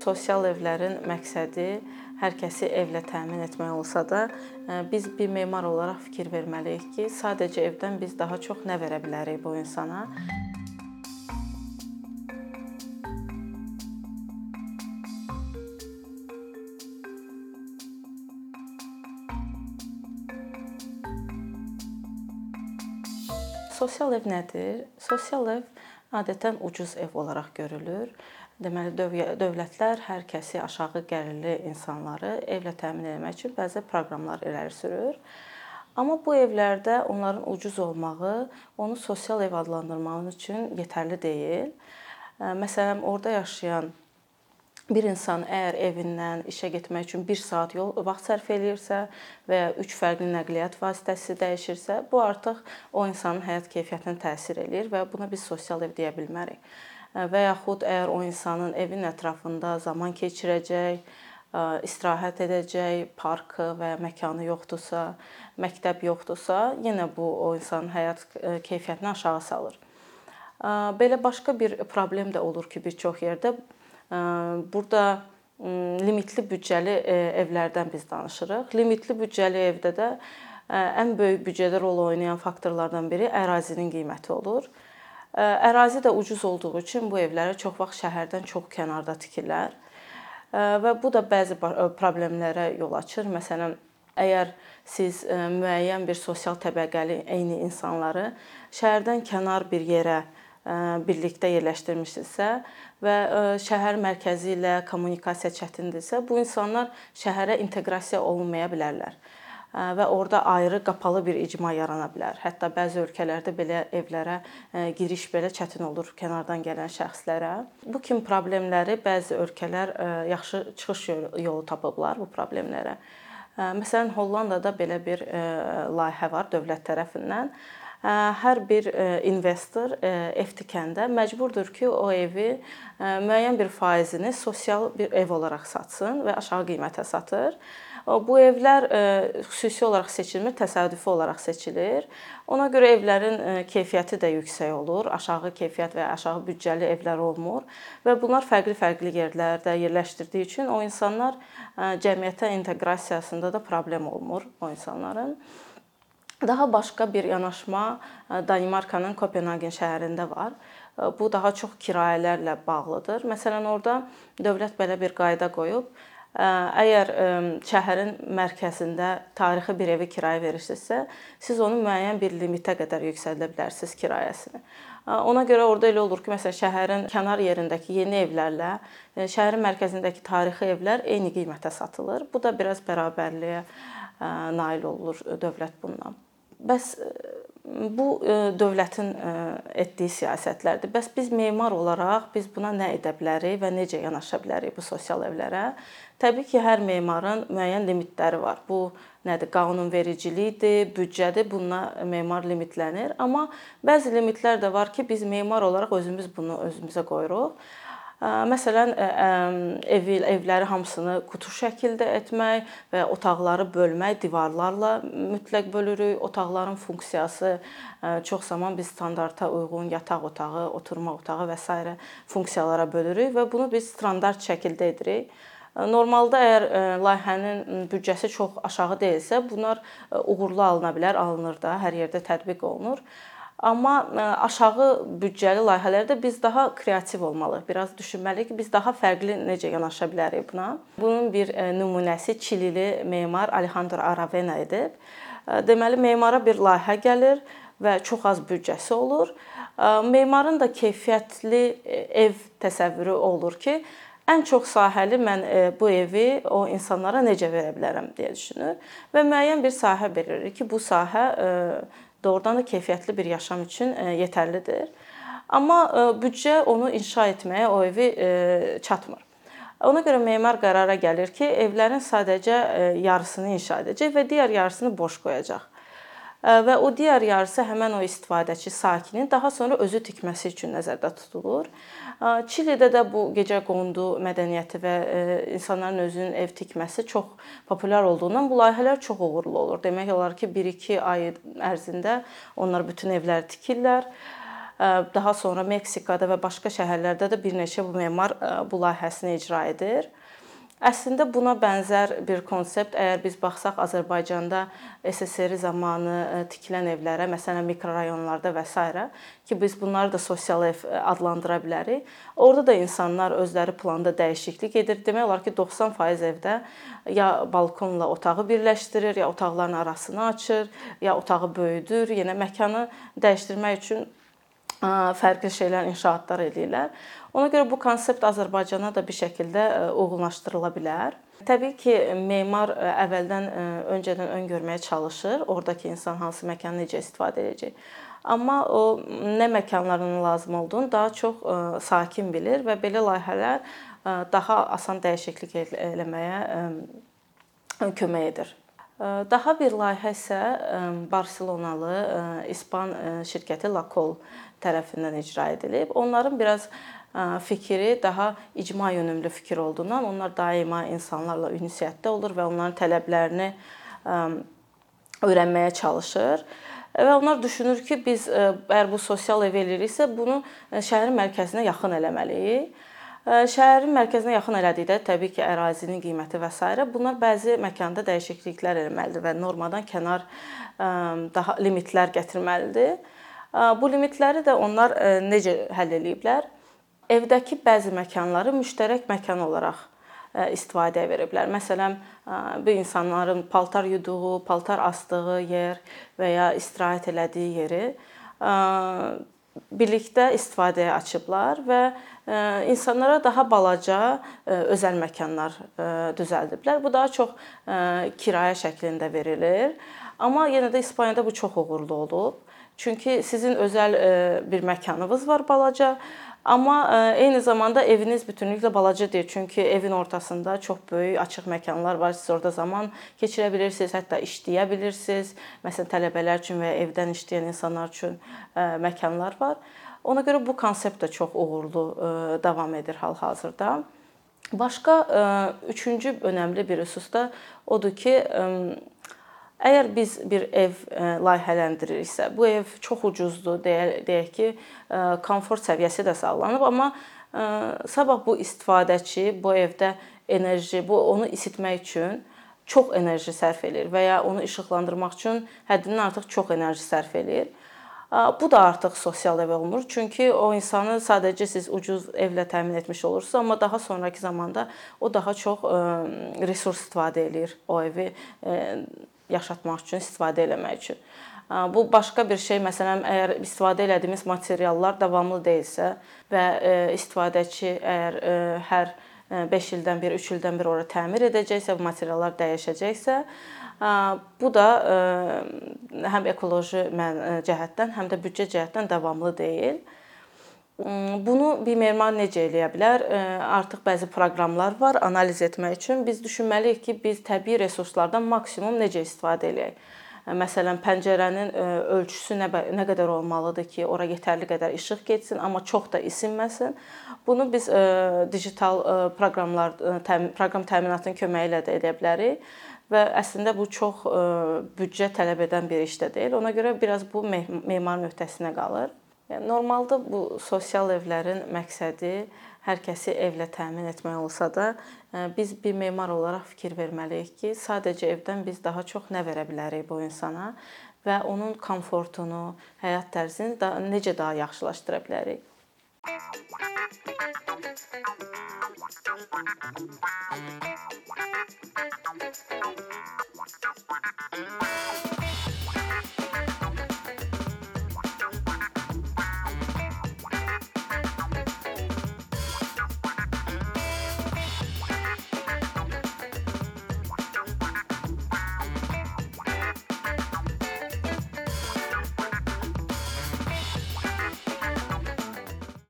Sosial evlərin məqsədi hər kəsi evlə təmin etmək olsa da, biz bir memar olaraq fikir verməliyik ki, sadəcə evdən biz daha çox nə verə bilərik bu insana? Sosial ev nədir? Sosial ev adətən ucuz ev olaraq görülür. Deməli, dövlətlər hər kəsi aşağı gəlirli insanları evlə təmin etmək üçün bəzi proqramlar irəli sürür. Amma bu evlərdə onların ucuz olmağı onu sosial ev adlandırmaq üçün yetərli deyil. Məsələn, orda yaşayan bir insan əgər evindən işə getmək üçün 1 saat yol vaxt sərf eləyirsə və ya 3 fərqli nəqliyyat vasitəsi dəyişirsə, bu artıq o insanın həyat keyfiyyətinə təsir eləyir və buna biz sosial ev deyə bilmərik. Və yaxud əgər o insanın evin ətrafında zaman keçirəcək, istirahət edəcək parkı və məkanı yoxdursa, məktəb yoxdursa, yenə bu o insanın həyat keyfiyyətini aşağı salır. Belə başqa bir problem də olur ki, bir çox yerdə Burada limitli büdcəli evlərdən biz danışırıq. Limitli büdcəli evdə də ən böyük büdcədə rol oynayan faktorlardan biri ərazinin qiyməti olur. Ərazi də ucuz olduğu üçün bu evləri çox vaxt şəhərdən çox kənarda tikirlər. Və bu da bəzi problemlərə yol açır. Məsələn, əgər siz müəyyən bir sosial təbəqəli eyni insanları şəhərdən kənar bir yerə birlikdə yerləşdirmisinizsə və şəhər mərkəzi ilə kommunikasiya çətindirsə, bu insanlar şəhərə inteqrasiya olunmaya bilərlər və orada ayrı qapalı bir icma yarana bilər. Hətta bəzi ölkələrdə belə evlərə giriş belə çətin olur kənardan gələn şəxslərə. Bu kimi problemləri bəzi ölkələr yaxşı çıxış yolu tapıblar bu problemlərə. Məsələn, Hollandada belə bir layihə var dövlət tərəfindən hər bir investor ev tikəndə məcburdur ki, o evi müəyyən bir faizini sosial bir ev olaraq satsın və aşağı qiymətə satır. Bu evlər xüsusi olaraq seçilmir, təsadüfi olaraq seçilir. Ona görə evlərin keyfiyyəti də yüksək olur. Aşağı keyfiyyət və aşağı büdcəli evlər olmur və bunlar fərqli-fərqli yerlərdə yerləşdirdiyi üçün o insanlar cəmiyyətə inteqrasiyasında da problem olmur o insanların. Daha başqa bir yanaşma Danimarkanın Kopenhagen şəhərində var. Bu daha çox kirayələrlə bağlıdır. Məsələn, orada dövlət belə bir qayda qoyub, əgər şəhərin mərkəzində tarixi bir evi kirayə verirsinizsə, siz onu müəyyən bir limitə qədər yüksəldə bilərsiniz kirayəsini. Ona görə orada elə olur ki, məsələn, şəhərin kənar yerindəki yeni evlərlə şəhərin mərkəzindəki tarixi evlər eyni qiymətə satılır. Bu da biraz bərabərliyə nail olur dövlət bundan. Bəs e, bu e, dövlətin e, etdiyi siyasətlərdir. Bəs biz memar olaraq biz buna nə edə bilərik və necə yanaşa bilərik bu sosial evlərə? Təbii ki, hər memarın müəyyən limitləri var. Bu nədir? Qanunvericilikdir, büdcədir. Bununla memar limitlənir. Amma bəzi limitlər də var ki, biz memar olaraq özümüz bunu özümüzə qoyuruq. Məsələn, ev evləri hamısını qutu şəkildə etmək və otaqları bölmək, divarlarla mütləq bölürük. Otaqların funksiyası çox zaman biz standarta uyğun yataq otağı, oturma otağı və s. funksiyalara bölürük və bunu biz standart şəkildə edirik. Normalda əgər layihənin büdcəsi çox aşağı deyilsə, bunlar uğurlu alına bilər, alınır da, hər yerdə tətbiq olunur. Amma e, aşağı büdcəli layihələrdə biz daha kreativ olmalıyıq. Biraz düşünməliyik ki, biz daha fərqli necə yanaşa bilərik buna. Bunun bir e, nümunəsi Çilili memar Alejandro Aravena edib. E, deməli memara bir layihə gəlir və çox az büdcəsi olur. Memarın da keyfiyyətli ev təsəvvürü olur ki, ən çox sahəli mən bu evi o insanlara necə verə bilərəm deyə düşünür və müəyyən bir sahə belirir ki, bu sahə doğrudan da keyfiyyətli bir yaşam üçün e, yetərlidir. Amma e, büdcə onu inşa etməyə, o evi e, çatmır. Ona görə memar qərara gəlir ki, evlərin sadəcə yarısını inşa edəcək və digər yarısını boş qoyacaq. Və o digər yarısı həmin o istifadəçi sakinin daha sonra özü tikməsi üçün nəzərdə tutulur. Çilidə də bu gecə qondu mədəniyyəti və insanların özünün ev tikməsi çox populyar olduğundan bu layihələr çox uğurlu olur. Demək olar ki, 1-2 ay ərzində onlar bütün evləri tikirlər. Daha sonra Meksikada və başqa şəhərlərdə də bir neçə bu memar bu layihəsini icra edir. Əslində buna bənzər bir konsept əgər biz baxsaq Azərbaycanda SSR zamanı e, tikilən evlərə, məsələn mikrorayonlarda və s. ki biz bunları da sosial ev e, adlandıra bilərik. Orada da insanlar özləri planda dəyişiklik edir. Demək olar ki 90% evdə ya balkonla otağı birləşdirir, ya otaqların arasını açır, ya otağı böyüdür, yenə məkanı dəyişdirmək üçün fərqli şeylər, inşaatlar eləyirlər. Ona görə bu konsept Azərbaycana da bir şəkildə uyğunlaşdırıla bilər. Təbii ki, memar əvvəldən öncədən öngörməyə çalışır, ordakı insan hansı məkanı necə istifadə edəcək. Amma o nə məkanların lazım olduğunu daha çox sakin bilir və belə layihələr daha asan dəyişiklik eləməyə kömək edir. Daha bir layihə isə Barselonalı İspan şirkəti Lacol tərəfindən icra edilib. Onların biraz fikri daha icma yönümlü fikir olduğundan onlar daima insanlarla ünsiyyətdə olur və onların tələblərini öyrənməyə çalışır. Və onlar düşünür ki, biz əgər bu sosial ev eləyiriksə, bunu şəhərin mərkəzinə yaxın eləməliyik. Şəhərin mərkəzinə yaxın elədikdə təbii ki, ərazinin qiyməti və s. bunlar bəzi məkanda dəyişikliklər etməlidir və normadan kənar daha limitlər gətirməlidir. Bu limitləri də onlar necə həll eləyiblər? Evdəki bəzi məkanları müştərək məkan olaraq istifadəyə veriblər. Məsələn, bu insanların paltar yuduğu, paltar asdığı yer və ya istirahət elədiyi yeri birlikdə istifadəyə açıblar və insanlara daha balaca özəl məkanlar düzəldiblər. Bu daha çox kirayə şəklində verilir. Amma yenə də İspaniyada bu çox uğurlu olub. Çünki sizin özəl e, bir məkanınız var balaca, amma e, eyni zamanda eviniz bütünlüklə balaca deyil. Çünki evin ortasında çox böyük açıq məkanlar var. Siz orada zaman keçirə bilirsiniz, hətta işləyə bilirsiniz. Məsələn, tələbələr üçün və ya evdən işləyən insanlar üçün e, məkanlar var. Ona görə bu konsept də çox uğurlu davam edir hal-hazırda. Başqa üçüncü önəmli bir husus da odur ki, Əgər biz bir ev e, layihələndiririksə, bu ev çox ucuzdur, deyək ki, e, komfort səviyyəsi də sağlanıb, amma e, sabah bu istifadəçi bu evdə enerji, bu onu isitmək üçün çox enerji sərf eləyir və ya onu işıqlandırmaq üçün həddindən artıq çox enerji sərf eləyir. Bu da artıq sosial ev olmur. Çünki o insanı sadəcə siz ucuz evlə təmin etmiş olursunuz, amma daha sonrakı zamanda o daha çox resurs istifadə eləyir o evi yaşatmaq üçün, istifadə eləmək üçün. Bu başqa bir şey, məsələn, əgər istifadə etdiyimiz materiallar davamlı deyilsə və istifadəçi əgər hər 5 e, ildən bir, 3 ildən bir ora təmir edəcəksə, bu materiallar dəyişəcəksə, bu da həm ekoloji cəhətdən, həm də büdcə cəhətdən davamlı deyil. Bunu bir memar necə eləyə bilər? Artıq bəzi proqramlar var analiz etmək üçün. Biz düşünməliyik ki, biz təbii resurslardan maksimum necə istifadə eləyək. Məsələn, pəncərənin ölçüsü nə nə qədər olmalıdır ki, ora yetərli qədər işıq getsin, amma çox da isinməsin. Bunu biz digital proqramlar proqram təminatının köməyi ilə də edə bilərik və əslində bu çox büdcə tələb edən bir iş də deyil. Ona görə biraz bu memarın öhdəsinə qalır. Yəni normalda bu sosial evlərin məqsədi hər kəsi evlə təmin etmək olsa da, e, biz bir memar olaraq fikir verməliyik ki, sadəcə evdən biz daha çox nə verə bilərik bu insana və onun komfortunu, həyat tərzini da necə daha yaxşılaşdıra bilərik.